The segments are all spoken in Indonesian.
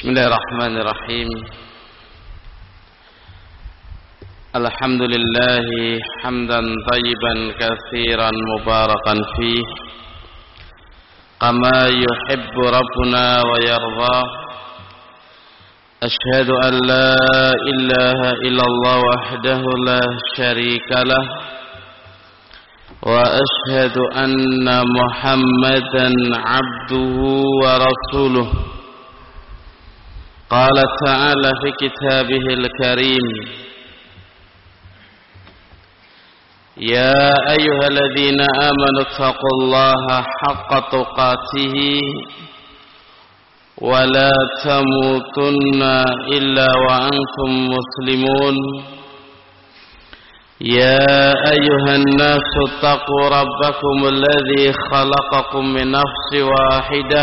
بسم الله الرحمن الرحيم. الحمد لله حمدا طيبا كثيرا مباركا فيه. كما يحب ربنا ويرضى أشهد أن لا إله إلا الله وحده لا شريك له. وأشهد أن محمدا عبده ورسوله. قال تعالى في كتابه الكريم يا أيها الذين آمنوا اتقوا الله حق تقاته ولا تموتن إلا وأنتم مسلمون. يا أيها الناس اتقوا ربكم الذي خلقكم من نفس واحدة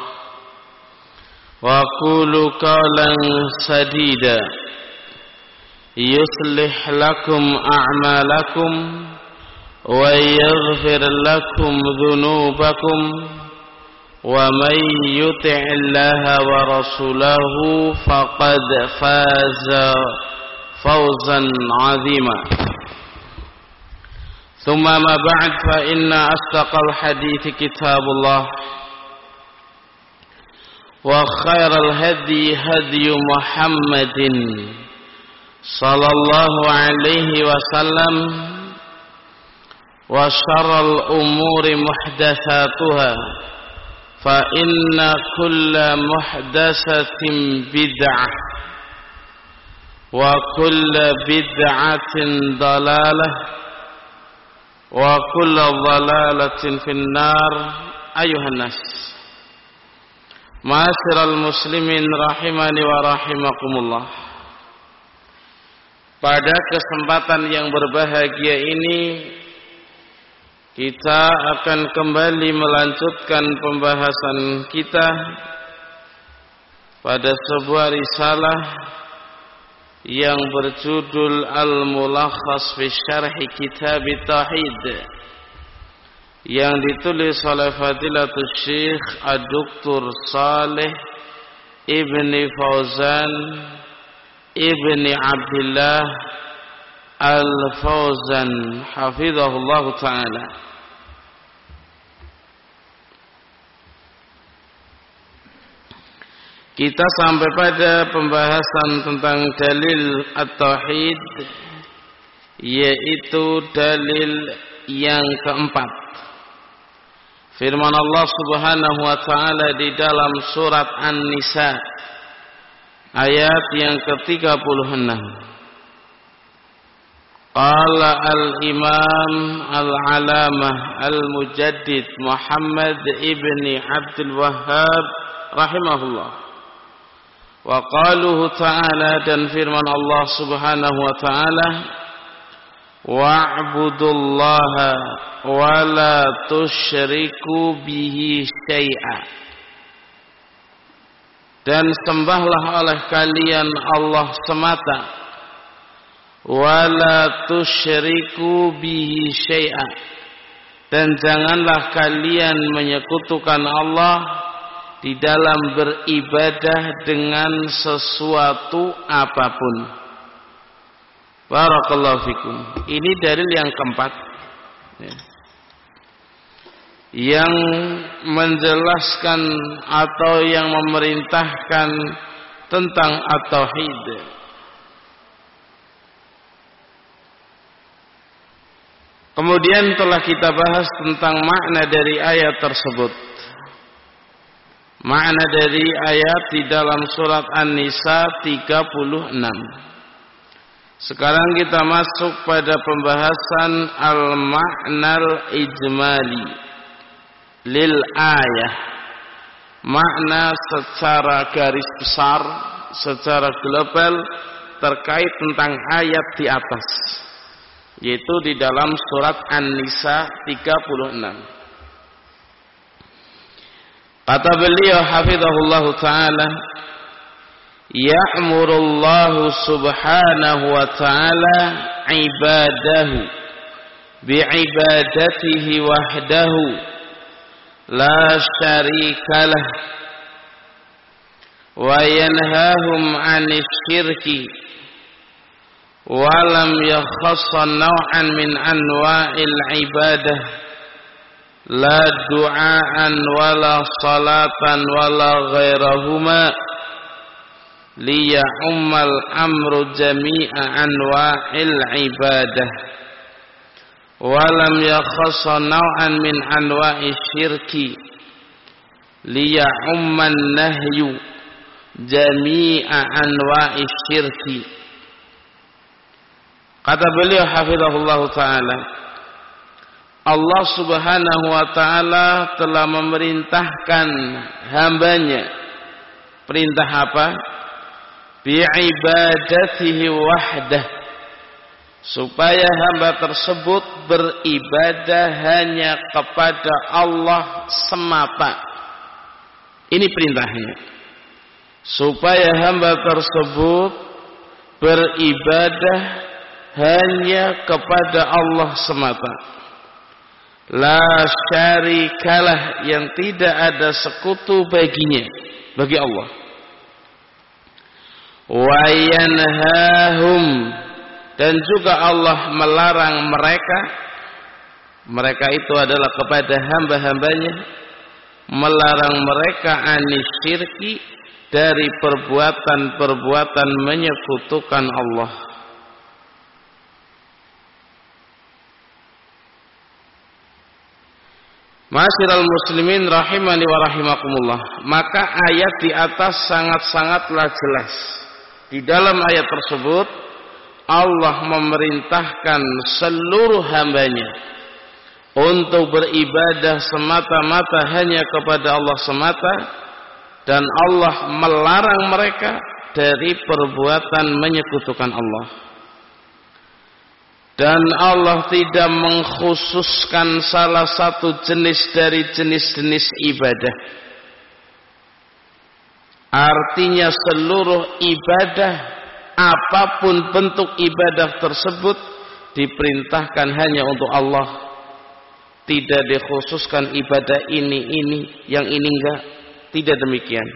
وقولوا قولا سديدا يصلح لكم أعمالكم ويغفر لكم ذنوبكم ومن يطع الله ورسوله فقد فاز فوزا عظيما. ثم ما بعد فإن أصدق الحديث كتاب الله. وخير الهدي هدي محمد صلى الله عليه وسلم وشر الأمور محدثاتها فإن كل محدثة بدعة وكل بدعة ضلالة وكل ضلالة في النار أيها الناس. Ma'asyiral muslimin rahimani wa rahimakumullah. Pada kesempatan yang berbahagia ini kita akan kembali melanjutkan pembahasan kita pada sebuah risalah yang berjudul Al-Mulakhas fi syarhi Kitab Ta'hid yang ditulis oleh Fadilatul Syekh Ad-Doktor Saleh Ibni Fauzan Ibni Abdullah Al-Fauzan Hafizahullah Ta'ala. Kita sampai pada pembahasan tentang dalil At-Tauhid Yaitu dalil yang keempat Firman Allah subhanahu wa ta'ala di dalam surat An-Nisa Ayat yang ke-36. Qala al-imam al-alamah al-mujaddid Muhammad ibni Abdul Wahhab Rahimahullah. Wa qaluhu ta'ala dan firman Allah subhanahu wa ta'ala Wa'budullaha wa la tusyriku bihi syai'a. Dan sembahlah oleh kalian Allah semata. Wa la tusyriku bihi syai'a. Dan janganlah kalian menyekutukan Allah di dalam beribadah dengan sesuatu apa pun. Barakallahu fikum. Ini dalil yang keempat. Ya. Yang menjelaskan atau yang memerintahkan tentang at-tauhid. Kemudian telah kita bahas tentang makna dari ayat tersebut. Makna dari ayat di dalam surat An-Nisa 36. Sekarang kita masuk pada pembahasan al-ma'nal ijmali lil ayah. Makna secara garis besar secara global terkait tentang ayat di atas yaitu di dalam surat An-Nisa 36 kata beliau hafizahullah taala ya'murullahu subhanahu wa ta'ala ibadahu bi'ibadatihi wahdahu la syarikalah wa yanhahum 'anil syirki wa lam yakhassa naw'an min anwa'il ibadah la du'aan wala salatan wala ghairahuma liya'ummal amru jami'a anwa'il ibadah. Walam yakhassa naw'an min anwa'i syirki. Liya'umman nahyu jami'a anwa'i syirki. Kata beliau hafizahullah ta'ala Allah subhanahu wa ta'ala telah memerintahkan hambanya. Perintah apa? Bi'ibadatihi wahdah. Supaya hamba tersebut beribadah hanya kepada Allah semata. Ini perintahnya. Supaya hamba tersebut beribadah hanya kepada Allah semata. La syarikalah yang tidak ada sekutu baginya bagi Allah wayanhahum. Dan juga Allah melarang mereka. Mereka itu adalah kepada hamba-hambanya. Melarang mereka anisyirki dari perbuatan-perbuatan menyekutukan Allah. Masyiral muslimin rahimani wa rahimakumullah. Maka ayat di atas sangat-sangatlah jelas di dalam ayat tersebut Allah memerintahkan seluruh hambanya untuk beribadah semata-mata hanya kepada Allah semata dan Allah melarang mereka dari perbuatan menyekutukan Allah. Dan Allah tidak mengkhususkan salah satu jenis dari jenis-jenis ibadah Artinya seluruh ibadah apa pun bentuk ibadah tersebut diperintahkan hanya untuk Allah. Tidak dikhususkan ibadah ini ini yang ini enggak. Tidak demikian.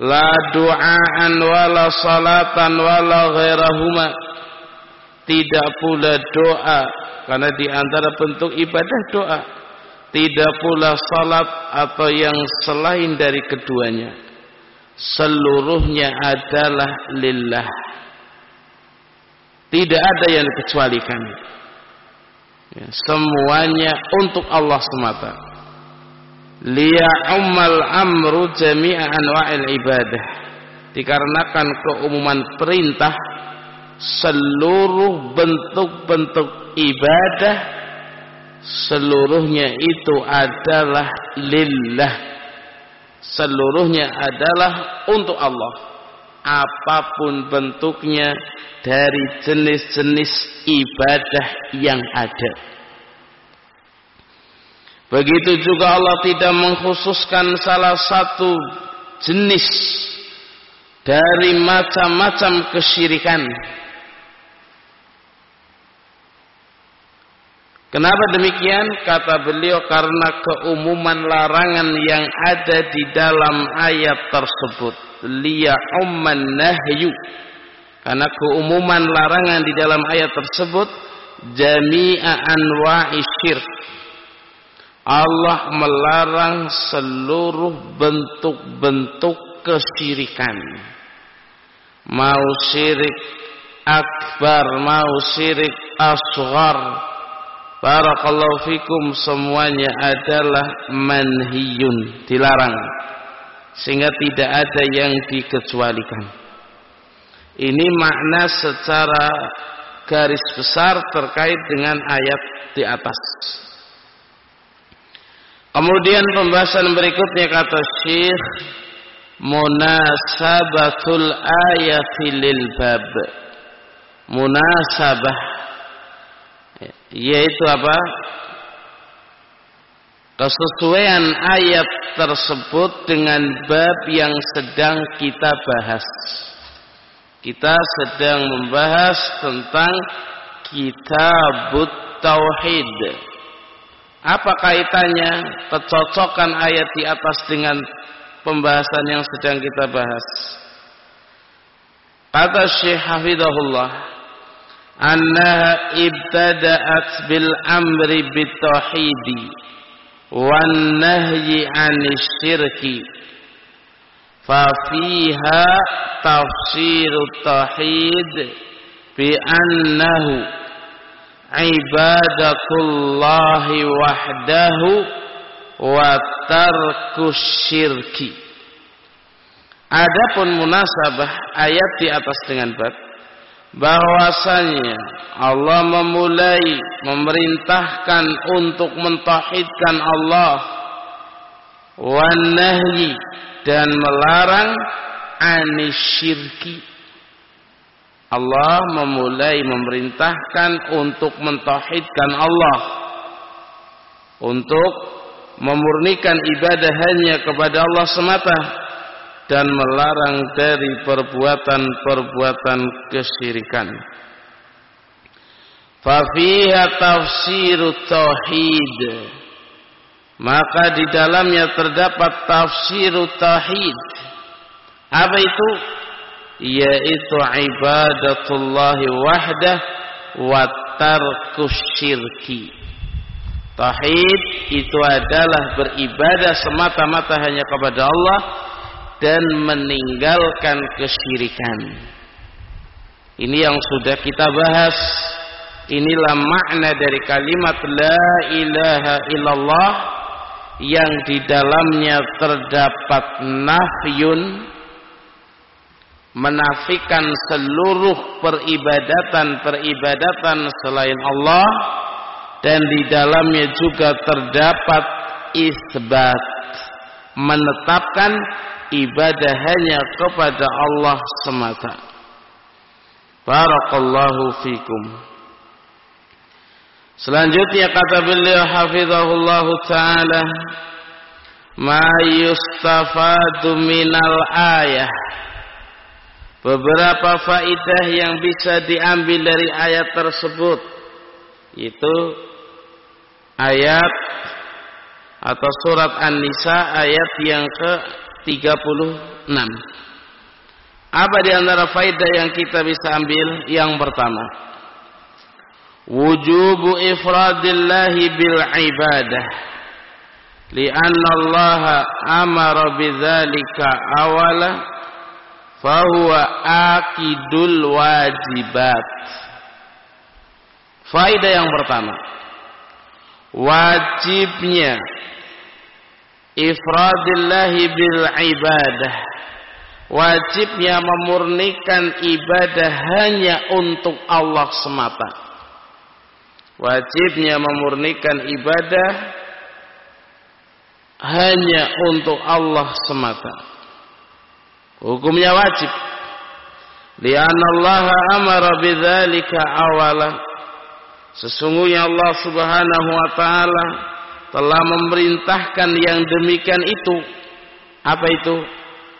La du'aan wala salatan wala ghairahuma. Tidak pula doa karena di antara bentuk ibadah doa. Tidak pula salat atau yang selain dari keduanya seluruhnya adalah lillah. Tidak ada yang dikecualikan ya, semuanya untuk Allah semata. Ummal amru jami'a anwa'il ibadah. Dikarenakan keumuman perintah seluruh bentuk-bentuk ibadah seluruhnya itu adalah lillah seluruhnya adalah untuk Allah. Apa pun bentuknya dari jenis-jenis ibadah yang ada. Begitu juga Allah tidak mengkhususkan salah satu jenis dari macam-macam kesyirikan Kenapa demikian? Kata beliau karena keumuman larangan yang ada di dalam ayat tersebut. Liya umman nahyu. Karena keumuman larangan di dalam ayat tersebut jami'a anwa'i syirk. Allah melarang seluruh bentuk-bentuk kesyirikan. Mau syirik akbar, mau syirik asghar, Barakallahu fikum semuanya adalah manhiyun, dilarang. Sehingga tidak ada yang dikecualikan. Ini makna secara garis besar terkait dengan ayat di atas. Kemudian pembahasan berikutnya kata Syekh munasabatul ayati bab munasabah yaitu apa? Kesesuaian ayat tersebut dengan bab yang sedang kita bahas. Kita sedang membahas tentang kitabut tauhid. Apa kaitannya? Kecocokan ayat di atas dengan pembahasan yang sedang kita bahas. Kata Syekh Hafidahullah, annaha ibtada'at bil amri bit tauhidi wan nahyi 'anil syirki. Fa fiha tafsirut tauhid bi annahu ibadatullahi wahdahu wa syirki. Adapun munasabah ayat di atas dengan bab bahwasanya Allah memulai memerintahkan untuk mentauhidkan Allah wan nahyi dan melarang anisyirki. Allah memulai memerintahkan untuk mentauhidkan Allah untuk memurnikan ibadah hanya kepada Allah semata dan melarang dari perbuatan-perbuatan kesyirikan. Fafiha tafsir tauhid. Maka di dalamnya terdapat tafsir tauhid. Apa itu? Yaitu ibadatullah wahdah wa tarkus syirki Tauhid itu adalah beribadah semata-mata hanya kepada Allah dan meninggalkan kesyirikan. Ini yang sudah kita bahas. Inilah makna dari kalimat la ilaha illallah yang di dalamnya terdapat nafyun menafikan seluruh peribadatan-peribadatan selain Allah dan di dalamnya juga terdapat isbat menetapkan ibadah hanya kepada Allah semata. Barakallahu fikum. Selanjutnya kata beliau hafizahullahu taala ma yustafadu minal ayah beberapa faidah yang bisa diambil dari ayat tersebut itu ayat atau surat An-Nisa ayat yang ke-36. Apa di antara faedah yang kita bisa ambil? Yang pertama, wujubu ifradillahi bil ibadah. Lianna Allah amara bidzalika awala fahuwa akidul wajibat. Faedah yang pertama, wajibnya ifradillahi bil ibadah. Wajibnya memurnikan ibadah hanya untuk Allah semata. Wajibnya memurnikan ibadah hanya untuk Allah semata. Hukumnya wajib. Lian Allah amara bidzalika awala Sesungguhnya Allah Subhanahu wa taala telah memerintahkan yang demikian itu. Apa itu?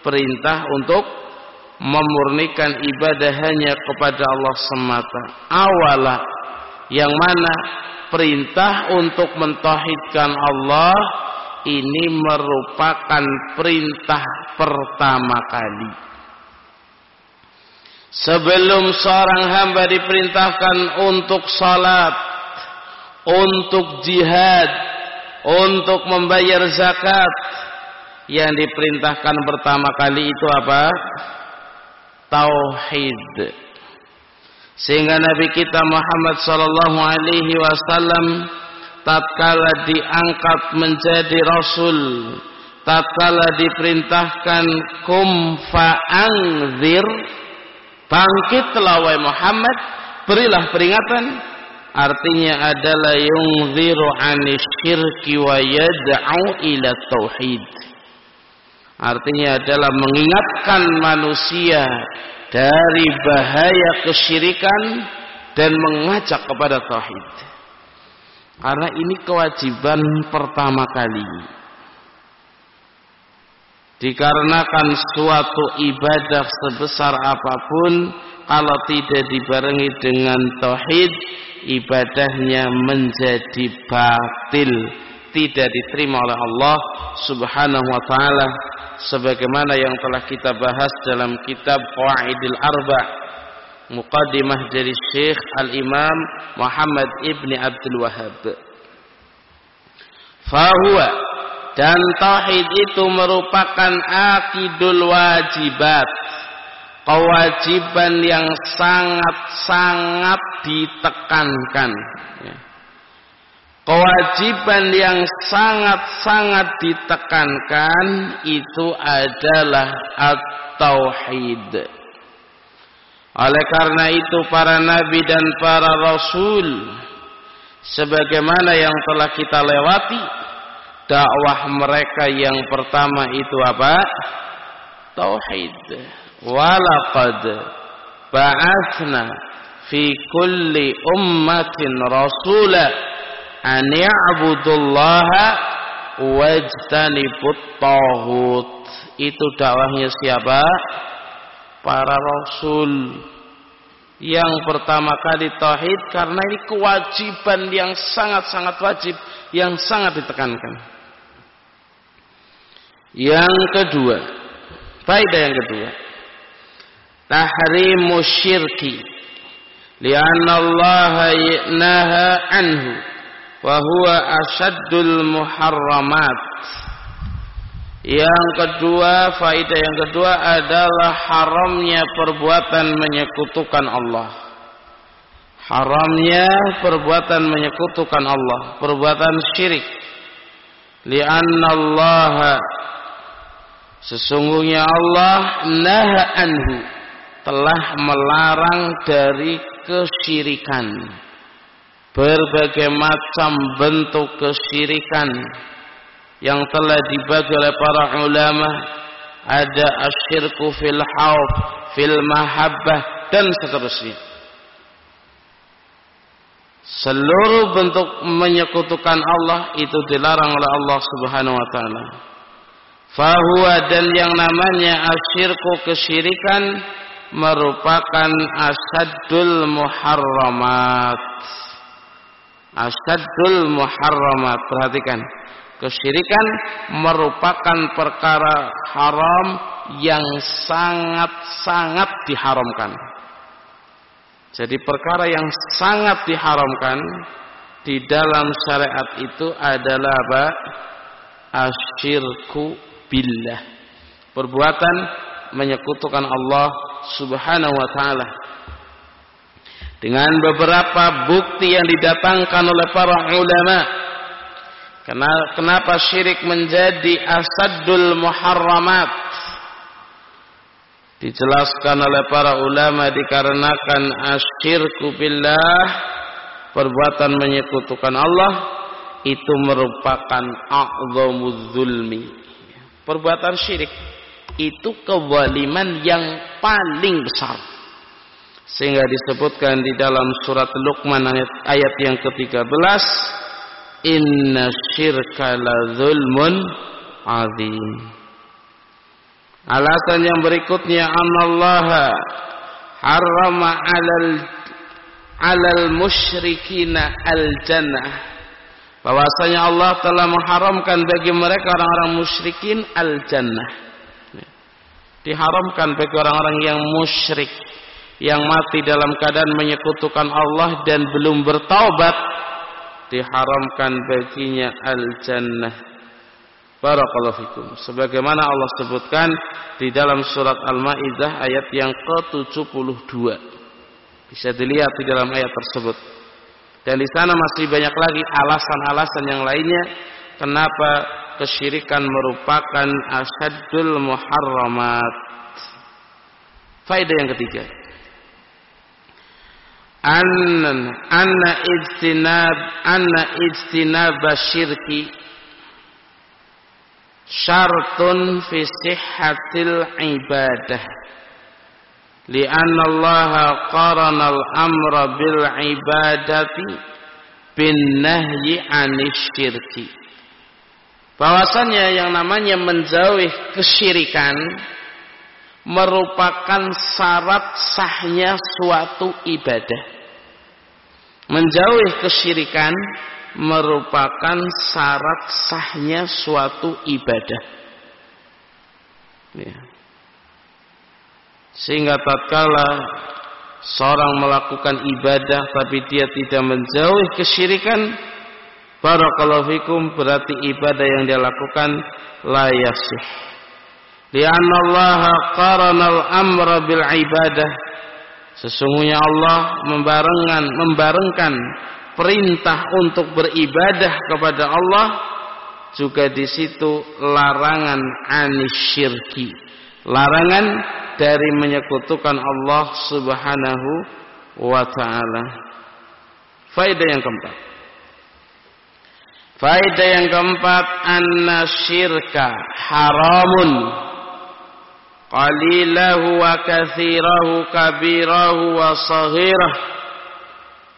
Perintah untuk memurnikan ibadah hanya kepada Allah semata. Awala yang mana perintah untuk mentauhidkan Allah ini merupakan perintah pertama kali. Sebelum seorang hamba diperintahkan untuk salat, untuk jihad, untuk membayar zakat, yang diperintahkan pertama kali itu apa? Tauhid. Sehingga Nabi kita Muhammad sallallahu alaihi wasallam tatkala diangkat menjadi rasul, tatkala diperintahkan kum fa'anzir Bangkitlah wahai Muhammad, berilah peringatan. Artinya adalah yungziru anisyirki wa yad'u ila tauhid. Artinya adalah mengingatkan manusia dari bahaya kesyirikan dan mengajak kepada tauhid. Karena ini kewajiban pertama kali. Dikarenakan suatu ibadah sebesar apa pun kalau tidak dibarengi dengan tauhid, ibadahnya menjadi batil, tidak diterima oleh Allah Subhanahu wa taala. Sebagaimana yang telah kita bahas dalam kitab Qawaidil Arba muqaddimah dari Syekh Al-Imam Muhammad Ibni Abdul Wahab fahuwa dan tauhid itu merupakan akidul wajibat kewajiban yang sangat-sangat ditekankan ya Kewajiban yang sangat-sangat ditekankan itu adalah at-tauhid. Oleh karena itu para nabi dan para rasul sebagaimana yang telah kita lewati dakwah mereka yang pertama itu apa? Tauhid. Walaqad ba'athna fi kulli ummatin rasulah an ya'budullaha wajtanibut tauhid itu dakwahnya siapa? Para rasul. Yang pertama kali tauhid karena ini kewajiban yang sangat-sangat wajib yang sangat ditekankan. Yang kedua. Faedah yang kedua tahrimu syirki lianna Allah naha anhu Wahuwa asyadul muharramat. Yang kedua, faidah yang kedua adalah haramnya perbuatan menyekutukan Allah. Haramnya perbuatan menyekutukan Allah, perbuatan syirik. Lianna Allah sesungguhnya Allah naha anhu telah melarang dari kesyirikan. Berbagai macam bentuk kesyirikan yang telah dibagi oleh para ulama. Ada asyirku fil hauf fil mahabbah dan seterusnya. Seluruh bentuk menyekutukan Allah itu dilarang oleh Allah Subhanahu wa taala. Fahuwa dan yang namanya asyirku kesyirikan merupakan asadul muharramat. Asyadul muharramat perhatikan. Kesyirikan merupakan perkara haram yang sangat-sangat diharamkan. Jadi perkara yang sangat diharamkan di dalam syariat itu adalah apa? Asyirku billah. Perbuatan menyekutukan Allah subhanahu wa ta'ala dengan beberapa bukti yang didatangkan oleh para ulama. Kenapa syirik menjadi asadul muharramat? Dijelaskan oleh para ulama dikarenakan asyirku billah perbuatan menyekutukan Allah itu merupakan a'zamuz zulmi. Perbuatan syirik itu kezaliman yang paling besar. Sehingga disebutkan di dalam surat Luqman ayat, ayat yang ke-13 inna syirka la zulmun azim. Alasan yang berikutnya anallaha harrama alal alal musyrikina al jannah bahwasanya Allah telah mengharamkan bagi mereka orang-orang musyrikin al jannah diharamkan bagi orang-orang yang musyrik yang mati dalam keadaan menyekutukan Allah dan belum bertaubat diharamkan baginya al-jannah. Barakallahu fikum. Sebagaimana Allah sebutkan di dalam surat Al-Maidah ayat yang ke-72. Bisa dilihat di dalam ayat tersebut. Dan di sana masih banyak lagi alasan-alasan yang lainnya kenapa kesyirikan merupakan asyadul muharramat. Faedah yang ketiga. Anna anna ijtinab anna ijtinab syirki syartun fi sihhatil ibadah. Li'anna Allah qarana al-amra bil ibadati bin nahyi anis syirki bahwasanya yang namanya menjauhi kesyirikan merupakan syarat sahnya suatu ibadah menjauhi kesyirikan merupakan syarat sahnya suatu ibadah. Ya. Sehingga tatkala seorang melakukan ibadah tapi dia tidak menjauhi kesyirikan, barakallahu fikum berarti ibadah yang dia lakukan la yasih. Lianna Allah qarana al-amra bil ibadah. Sesungguhnya Allah membarengkan membarengkan perintah untuk beribadah kepada Allah juga di situ larangan anisyirki larangan dari menyekutukan Allah Subhanahu wa taala faedah yang keempat faedah yang keempat anna syirka haramun qalilahu wa kathirahu kabirahu wa saghirahu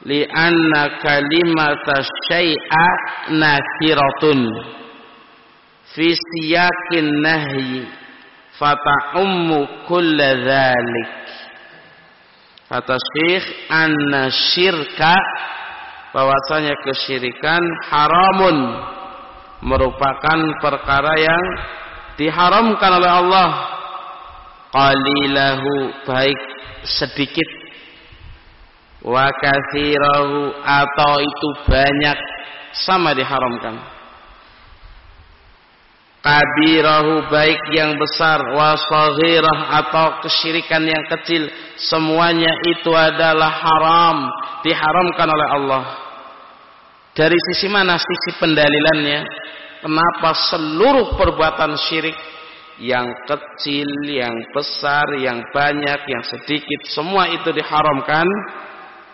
li'anna kalimata syai'a nakiratun fi siyakin nahyi fata'ummu kulla dhalik kata syekh anna syirka bahwasanya kesyirikan haramun merupakan perkara yang diharamkan oleh Allah. Qalilahu baik sedikit. Wa atau itu banyak sama diharamkan kabirahu baik yang besar wa atau kesyirikan yang kecil semuanya itu adalah haram diharamkan oleh Allah. Dari sisi mana sisi pendalilannya? Kenapa seluruh perbuatan syirik yang kecil, yang besar, yang banyak, yang sedikit semua itu diharamkan?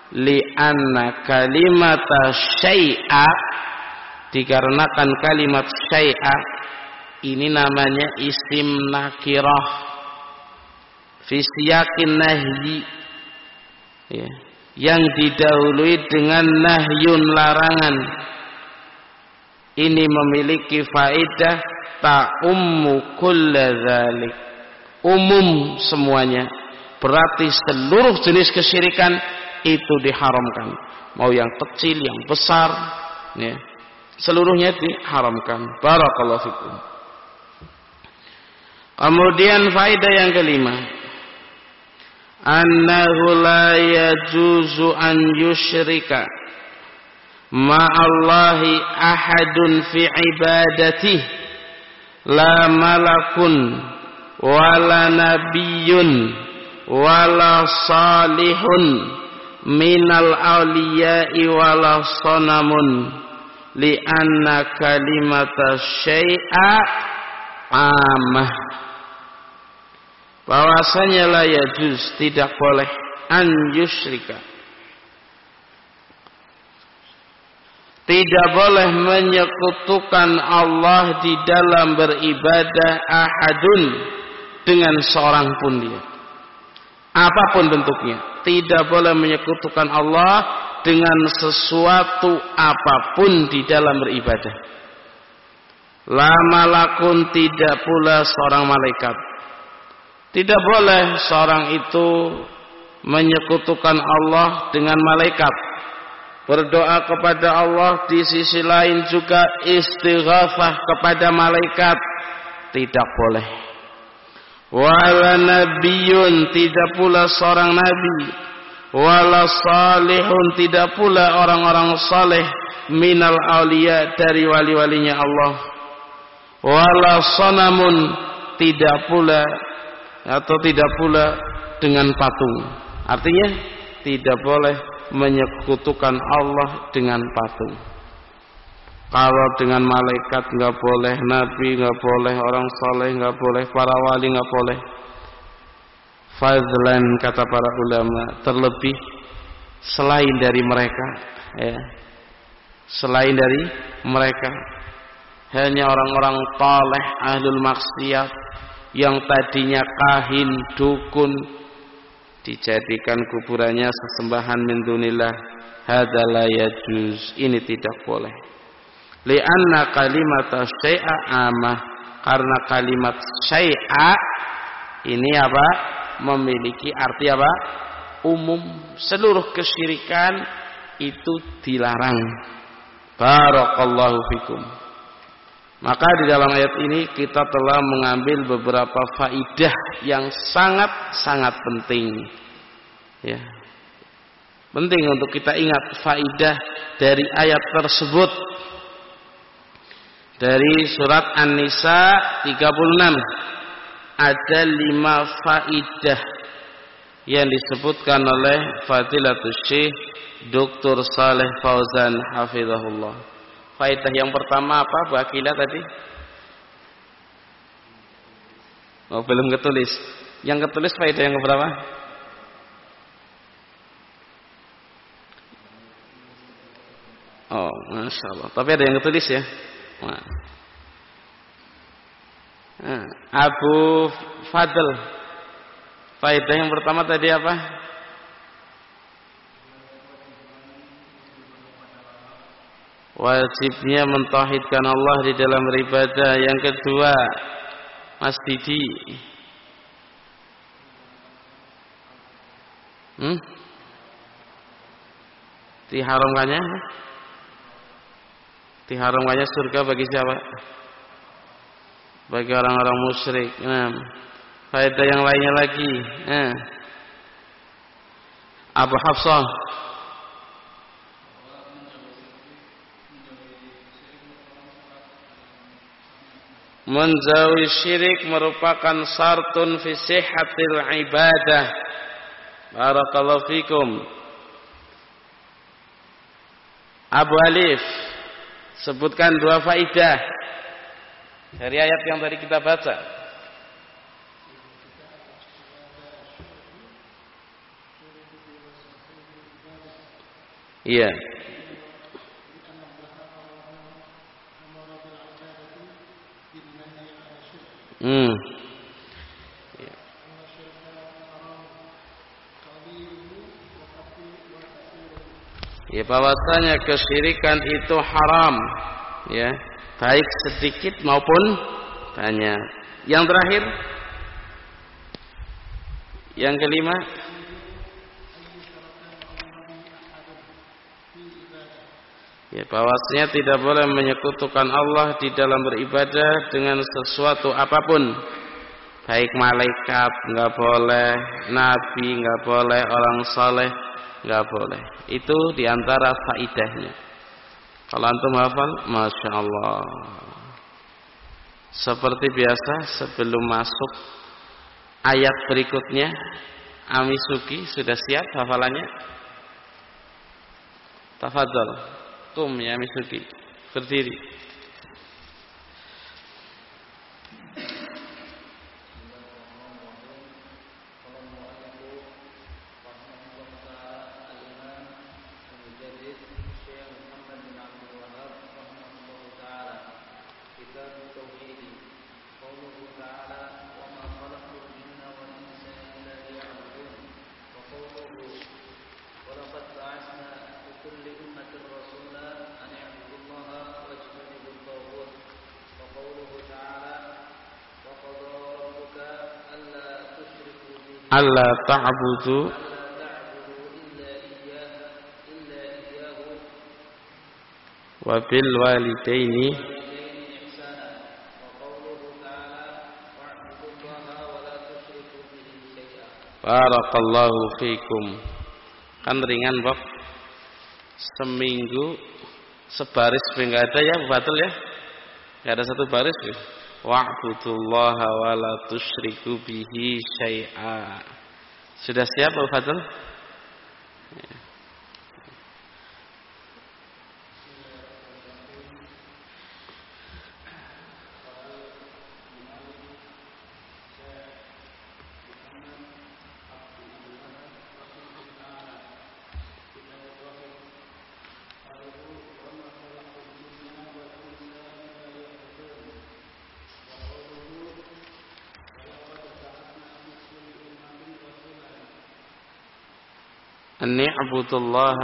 Li'anna kalimata syai'a dikarenakan kalimat syai'a ini namanya isim nakirah fisiyakin nahyi ya, yang didahului dengan nahyun larangan ini memiliki faedah ta'ummu kulla umum semuanya berarti seluruh jenis kesyirikan itu diharamkan. Mau yang kecil, yang besar, ya. Seluruhnya diharamkan. Barakallahu fikum. Kemudian faedah yang kelima. Annahu la yajuzu an yusyrika ma'allahi ahadun fi ibadati la malakun wala nabiyyun wala salihun minal awliya'i wala sanamun anna kalimata syai'a amah bahwasanya la yajuz tidak boleh an yusyrika tidak boleh menyekutukan Allah di dalam beribadah ahadun dengan seorang pun dia apa pun bentuknya tidak boleh menyekutukan Allah dengan sesuatu apa pun di dalam beribadah. Lama lakun tidak pula seorang malaikat. Tidak boleh seorang itu menyekutukan Allah dengan malaikat. Berdoa kepada Allah di sisi lain juga istighatsah kepada malaikat. Tidak boleh wala nabiyyun tidak pula seorang nabi wala salihun tidak pula orang-orang saleh minal aulia dari wali-walinya Allah wala sanamun tidak pula atau tidak pula dengan patung artinya tidak boleh menyekutukan Allah dengan patung kalau dengan malaikat nggak boleh, nabi nggak boleh, orang soleh nggak boleh, para wali nggak boleh. Fadlan kata para ulama terlebih selain dari mereka, ya. Selain dari mereka, hanya orang-orang taleh ahlul maksiat yang tadinya kahin dukun dijadikan kuburannya sesembahan min dunillah hadza yajuz. Ini tidak boleh. Li'anna kalimat syai'a amah karena kalimat syai'a ini apa? Memiliki arti apa? Umum. Seluruh kesyirikan itu dilarang. Barakallahu fikum maka di dalam ayat ini kita telah mengambil beberapa faidah yang sangat-sangat penting. Ya. Penting untuk kita ingat faidah dari ayat tersebut. Dari surat An-Nisa 36 ada lima faidah yang disebutkan oleh Fadilatul Syekh Dr. Saleh Fauzan hafizahullah. Faidah yang pertama apa Bu Akila tadi? Oh, belum ketulis. Yang ketulis faidah yang berapa? Oh, masya Allah. Tapi ada yang ketulis ya. Nah. Abu Fadl. Faidah yang pertama tadi apa? Wajibnya mentauhidkan Allah di dalam ibadah. Yang kedua, Mas Didi. Hmm? Diharamkannya? Diharamkannya surga bagi siapa? Bagi orang-orang musyrik. Nah, faedah yang lainnya lagi. Nah. Abu Hafsah menjauhi syirik merupakan sartun fi sihhatil ibadah. Barakallahu fikum. Abu Alif sebutkan dua faidah dari ayat yang tadi kita baca. Iya Hmm. Ya bahwasanya kesyirikan itu haram ya, baik sedikit maupun banyak. Yang terakhir yang kelima Ya, bahwasanya tidak boleh menyekutukan Allah di dalam beribadah dengan sesuatu apa pun. Baik malaikat nggak boleh, nabi nggak boleh, orang saleh nggak boleh. Itu di antara faidahnya. Kalau antum hafal, masya Allah. Seperti biasa sebelum masuk ayat berikutnya, Amisuki sudah siap hafalannya? Tafadhol. त्वं मिश्र की कृतिरि alla ta'budu wa bil walidaini Barakallahu fikum. Kan ringan, Bob. Seminggu sebaris enggak ada ya, betul ya? Enggak ada satu baris ya? Wa'budullaha wa la tusyriku bihi syai'a. Sudah siap Pak Fadl? An i'budullah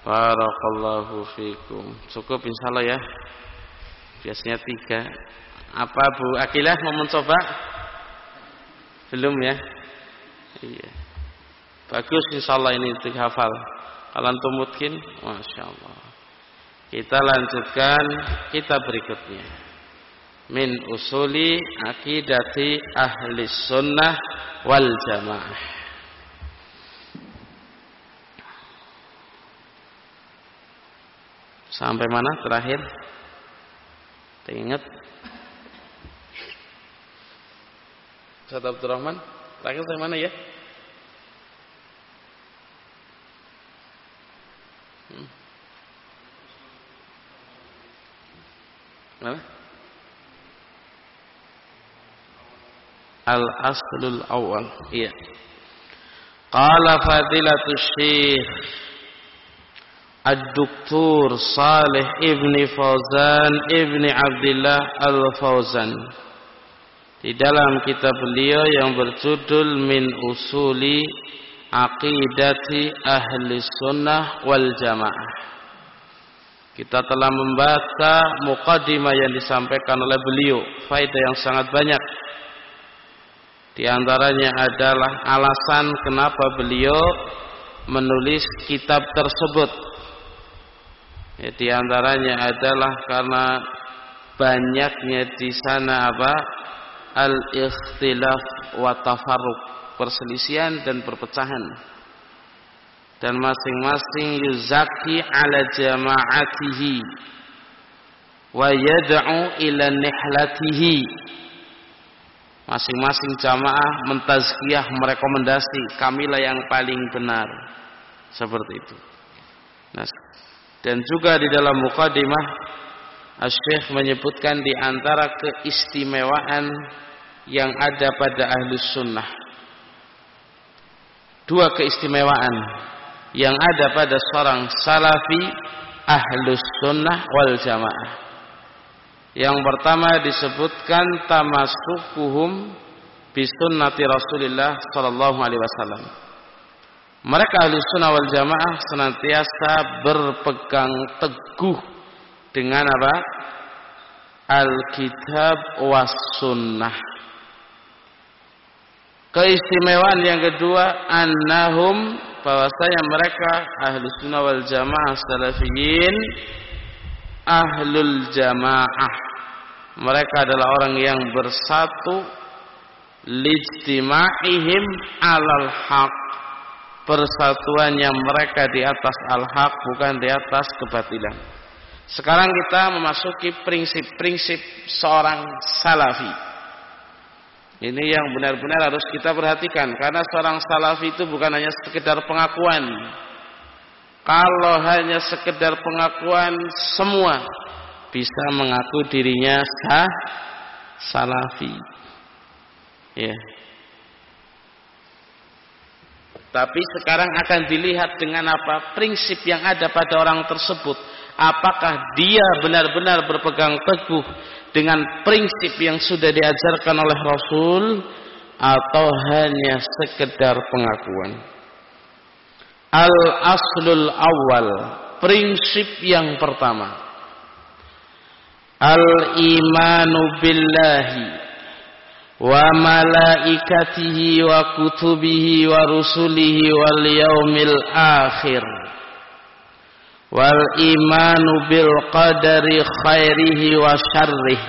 Barakallahu fikum. Cukup insyaallah ya. Biasanya tiga. Apa Bu Akilah mau mencoba? Belum ya? Bagus insyaallah ini hafal. Kalau antum mungkin, masya Allah. Kita lanjutkan kita berikutnya. Min usuli akidati ahli sunnah wal jamaah. Sampai mana terakhir? Ingat? Ustaz Abdurrahman, terakhir sampai mana ya? Hmm. Mana? Al-aslul awal. Iya. Qala fadilatul syekh Ad-Duktur Salih Ibni Fauzan Ibni Abdullah Al-Fauzan Di dalam kitab beliau yang berjudul Min Usuli Aqidati Ahli Sunnah Wal Jamaah. Kita telah membaca Muqaddimah yang disampaikan oleh beliau. Faedah yang sangat banyak. Di antaranya adalah alasan kenapa beliau menulis kitab tersebut. Ya, di antaranya adalah karena banyaknya di sana apa? Al-ikhtilaf wa tafarruq, perselisihan dan perpecahan. Dan masing-masing yuzaki ala jama'atihi wa yad'u ila nihlatihi. Masing-masing jamaah mentazkiyah merekomendasi kamilah yang paling benar. Seperti itu. Nah, dan juga di dalam mukadimah Asy-Syaikh menyebutkan di antara keistimewaan yang ada pada ahlus sunnah. Dua keistimewaan yang ada pada seorang salafi ahlus sunnah wal jamaah. Yang pertama disebutkan tamasukuhum bisunnati Rasulullah sallallahu alaihi wasallam mereka ahli sunnah wal jamaah senantiasa berpegang teguh dengan apa? Alkitab was sunnah. Keistimewaan yang kedua, annahum bahwasanya mereka ahli sunnah wal jamaah salafiyin ahlul jamaah. Mereka adalah orang yang bersatu lijtima'ihim alal haq persatuannya mereka di atas al-haq bukan di atas kebatilan. Sekarang kita memasuki prinsip-prinsip seorang salafi. Ini yang benar-benar harus kita perhatikan karena seorang salafi itu bukan hanya sekedar pengakuan. Kalau hanya sekedar pengakuan semua bisa mengaku dirinya sah salafi. Ya. Tapi sekarang akan dilihat dengan apa prinsip yang ada pada orang tersebut. Apakah dia benar-benar berpegang teguh dengan prinsip yang sudah diajarkan oleh Rasul atau hanya sekedar pengakuan. Al-aslul awal, prinsip yang pertama. Al-imanu billahi wa malaikatihi wa kutubihi wa rusulihi wal yaumil akhir wal imanu bil qadari khairihi wa syarrih.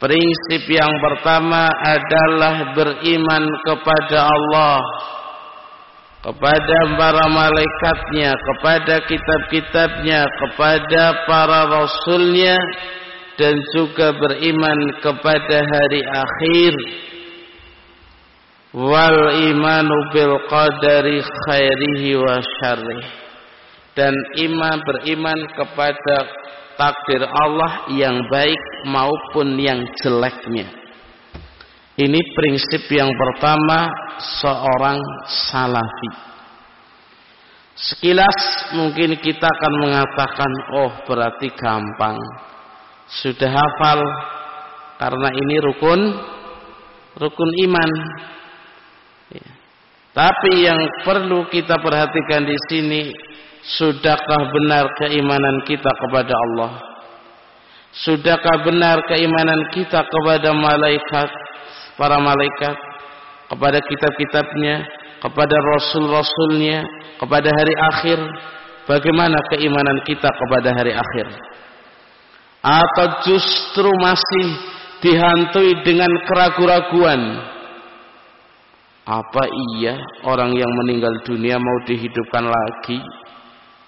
Prinsip yang pertama adalah beriman kepada Allah kepada para malaikatnya, kepada kitab-kitabnya, kepada para rasulnya, dan juga beriman kepada hari akhir. Wal imanu bil qadari khairihi wa syarrih dan iman beriman kepada takdir Allah yang baik maupun yang jeleknya ini prinsip yang pertama seorang salafi Sekilas mungkin kita akan mengatakan, oh berarti gampang. Sudah hafal karena ini rukun rukun iman. Ya. Tapi yang perlu kita perhatikan di sini, sudahkah benar keimanan kita kepada Allah? Sudahkah benar keimanan kita kepada malaikat, para malaikat, kepada kitab-kitabnya, kepada rasul-rasulnya, kepada hari akhir, bagaimana keimanan kita kepada hari akhir? Atau justru masih dihantui dengan keraguan-raguan? Apa iya orang yang meninggal dunia mau dihidupkan lagi?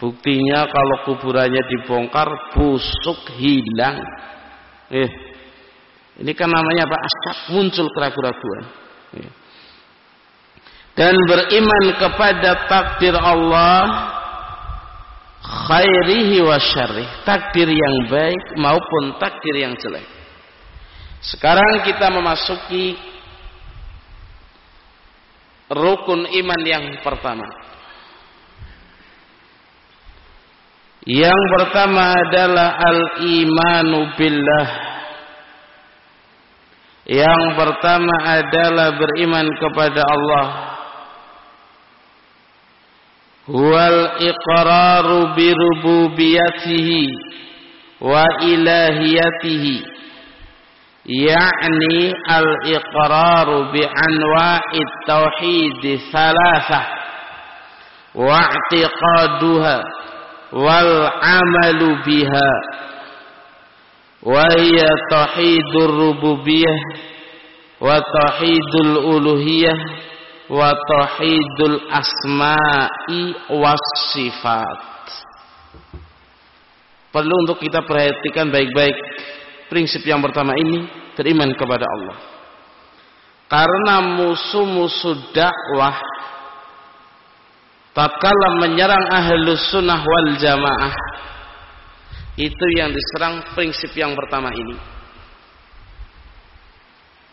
Buktinya kalau kuburannya dibongkar busuk hilang. Eh, ini kan namanya apa? Asap muncul keraguan-raguan. Eh dan beriman kepada takdir Allah khairihi wa syarrih takdir yang baik maupun takdir yang jelek sekarang kita memasuki rukun iman yang pertama yang pertama adalah al-imanu billah. Yang pertama adalah beriman kepada Allah. Huwal iqraru bi rububiyatihi wa ilahiyatihi. Yakni al iqraru bi anwa'it tauhid thalathah wa i'tiqaduha wal amalu biha wa hiya tauhidur rububiyyah wa tauhidul uluhiyah wa tauhidul asma'i was sifat. Perlu untuk kita perhatikan baik-baik prinsip yang pertama ini beriman kepada Allah. Karena musuh-musuh dakwah tatkala menyerang ahlus sunnah wal jamaah. Itu yang diserang prinsip yang pertama ini.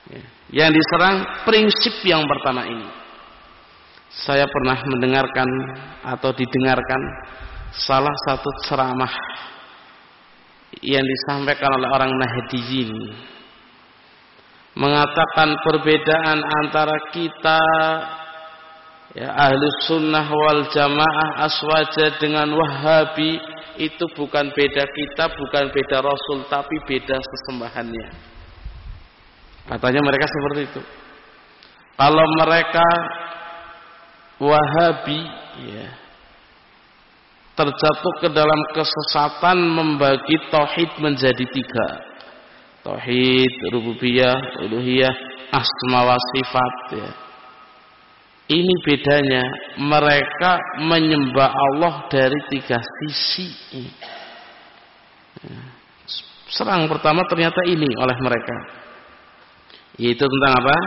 Ya, yang diserang prinsip yang pertama ini. Saya pernah mendengarkan atau didengarkan salah satu ceramah yang disampaikan oleh orang Nahdiyin. Mengatakan perbedaan antara kita ya ahli sunnah wal jamaah aswaja dengan wahabi itu bukan beda kita bukan beda rasul tapi beda sesembahannya katanya mereka seperti itu kalau mereka Wahabi ya, terjatuh ke dalam kesesatan membagi tauhid menjadi tiga. Tauhid rububiyah, uluhiyah, asma wa sifat ya. Ini bedanya mereka menyembah Allah dari tiga sisi. Ya. Serang pertama ternyata ini oleh mereka. Yaitu tentang apa?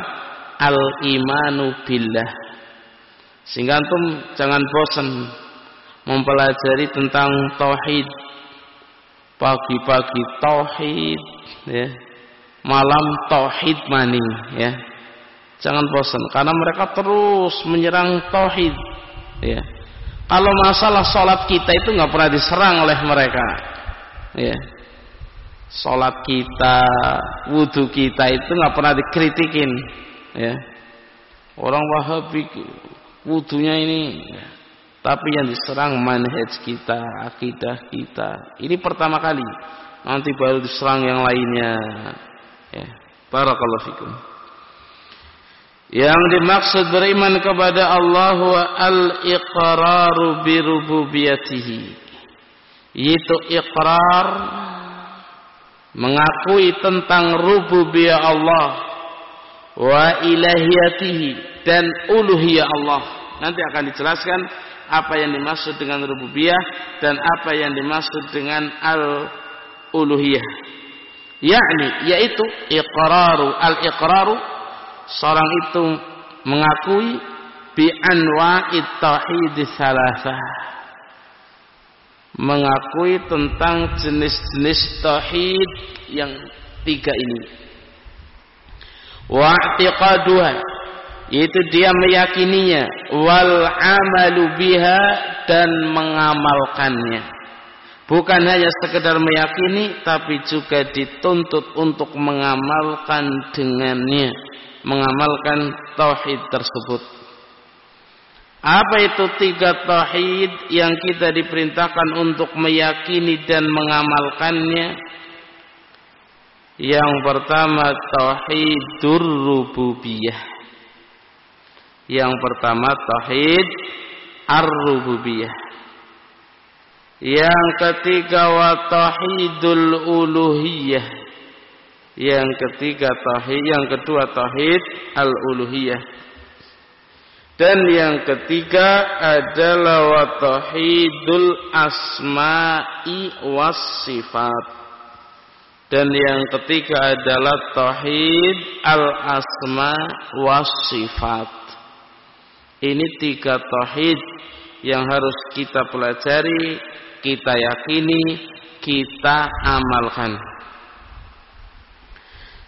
Al-imanu billah sehingga antum jangan bosan mempelajari tentang tauhid. Pagi-pagi tauhid ya. Malam tauhid maning ya. Jangan bosan karena mereka terus menyerang tauhid. Ya. Kalau masalah sholat kita itu nggak pernah diserang oleh mereka. Ya. Sholat kita, wudhu kita itu nggak pernah dikritikin. Ya. Orang Wahabi wudunya ini tapi yang diserang manhaj kita akidah kita. Ini pertama kali. Nanti baru diserang yang lainnya. Ya. Barakallahu fikum yang dimaksud beriman kepada Allah wa al-iqraru bi rububiyatihi yaitu iqrar mengakui tentang rububiyah Allah wa ilahiyatihi dan uluhiyah Allah. Nanti akan dijelaskan apa yang dimaksud dengan rububiyah dan apa yang dimaksud dengan al-uluhiyah. Yakni yaitu iqraru al-iqraru seorang itu mengakui bi anwa'it tauhid salasah mengakui tentang jenis-jenis tauhid yang tiga ini. Wa i'tiqaduha itu dia meyakininya. Wal amalu biha dan mengamalkannya. Bukan hanya sekedar meyakini tapi juga dituntut untuk mengamalkan dengannya, mengamalkan tauhid tersebut. Apa itu tiga tauhid yang kita diperintahkan untuk meyakini dan mengamalkannya? Yang pertama tauhidur rububiyah. Yang pertama tauhid ar-rububiyah. Yang ketiga wa tauhidul uluhiyah. Yang ketiga tauhid, yang kedua tauhid al-uluhiyah. Dan yang ketiga adalah wa tauhidul asma'i was sifat. Dan yang ketiga adalah tauhid al asma was sifat. Ini tiga tauhid yang harus kita pelajari, kita yakini, kita amalkan.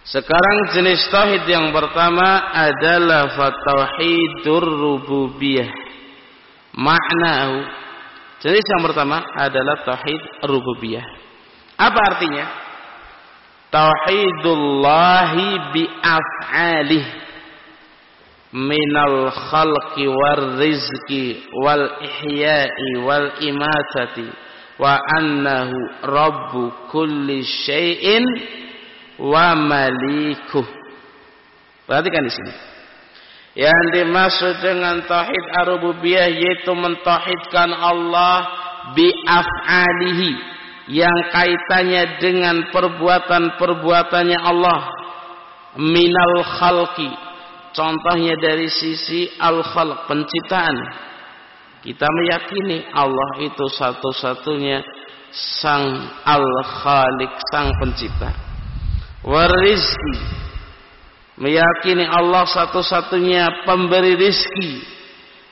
Sekarang jenis tauhid yang pertama adalah fatauhidur rububiyah. Maknahu jenis yang pertama adalah tauhid rububiyah. Apa artinya? Tauhidullahi bi af'alih minal khalqi war rizqi wal ihya'i wal imatati wa annahu rabbu kulli syai'in wa malikuh. Perhatikan di sini. Yang dimaksud dengan tauhid ar-rububiyah yaitu mentauhidkan Allah bi af'alihi yang kaitannya dengan perbuatan-perbuatannya Allah. Minal khalqi. Contohnya dari sisi al-khalq penciptaan. Kita meyakini Allah itu satu-satunya sang al-khaliq sang pencipta warizki meyakini Allah satu-satunya pemberi rizki.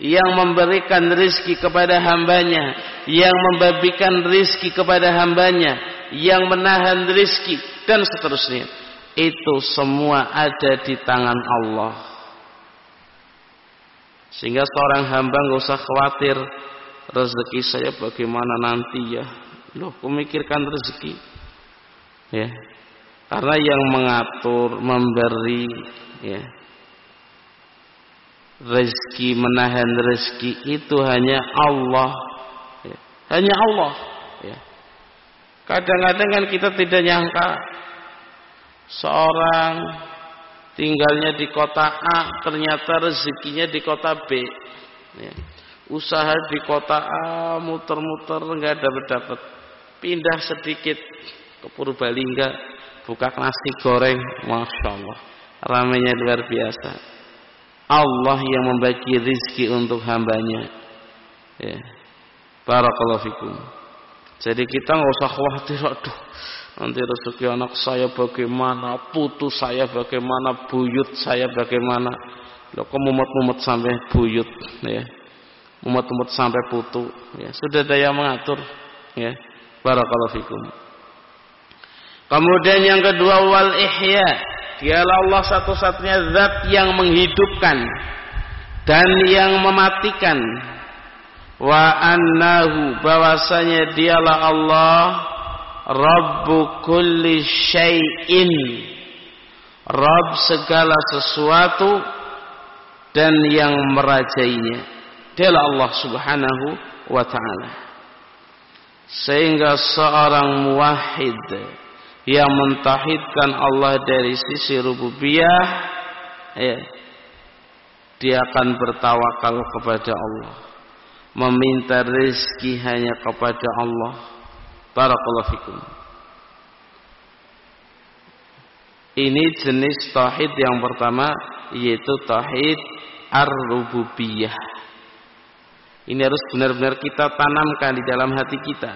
Yang memberikan rizki kepada hambanya. Yang membabikan rizki kepada hambanya. Yang menahan rizki dan seterusnya. Itu semua ada di tangan Allah. Sehingga seorang hamba nggak usah khawatir rezeki saya bagaimana nanti ya. Loh memikirkan rezeki? Ya karena yang mengatur, memberi, ya, rezeki, menahan rezeki itu hanya Allah. Ya. Hanya Allah. Ya. Kadang-kadang kan kita tidak nyangka seorang tinggalnya di kota A ternyata rezekinya di kota B. Ya. Usaha di kota A muter-muter nggak dapat dapat. Pindah sedikit ke Purbalingga buka nasi goreng Masya Allah. Ramenya luar biasa. Allah yang membagi rizki untuk hambanya. Ya. Barakallahu fikum. Jadi kita nggak usah khawatir aduh nanti rezeki anak saya bagaimana putu saya bagaimana buyut saya bagaimana. Lo kok mumet-mumet sampai buyut ya. Mumet-mumet sampai putu ya. Sudah daya mengatur ya. Barakallahu fikum Kemudian yang kedua wal ihya. Dialah Allah satu-satunya zat yang menghidupkan dan yang mematikan. Wa annahu bahwasanya dialah Allah Rabbu kulli syai'in. Rabb segala sesuatu dan yang merajainya. Dialah Allah Subhanahu wa taala. Sehingga seorang muwahhid yang mentahidkan Allah dari sisi rububiyah ya, dia akan bertawakal kepada Allah. Meminta rezeki hanya kepada Allah. Barakallahu fikum. Ini jenis tauhid yang pertama yaitu tauhid ar-rububiyah. Ini harus benar-benar kita tanamkan di dalam hati kita.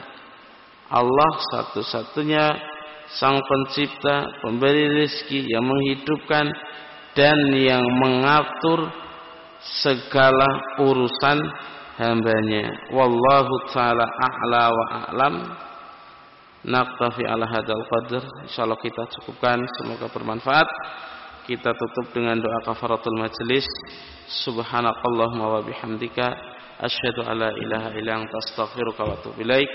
Allah satu-satunya sang pencipta, pemberi rezeki yang menghidupkan dan yang mengatur segala urusan hambanya. Wallahu taala a'la wa a'lam. Naktafi ala hadal qadr. Insyaallah kita cukupkan semoga bermanfaat. kita tutup dengan doa kafaratul majelis. Subhanakallahumma wa bihamdika asyhadu alla ilaha illa anta astaghfiruka wa atubu ilaik.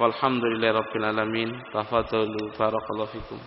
Walhamdulillahirabbil alamin. Tafadhalu barakallahu fikum.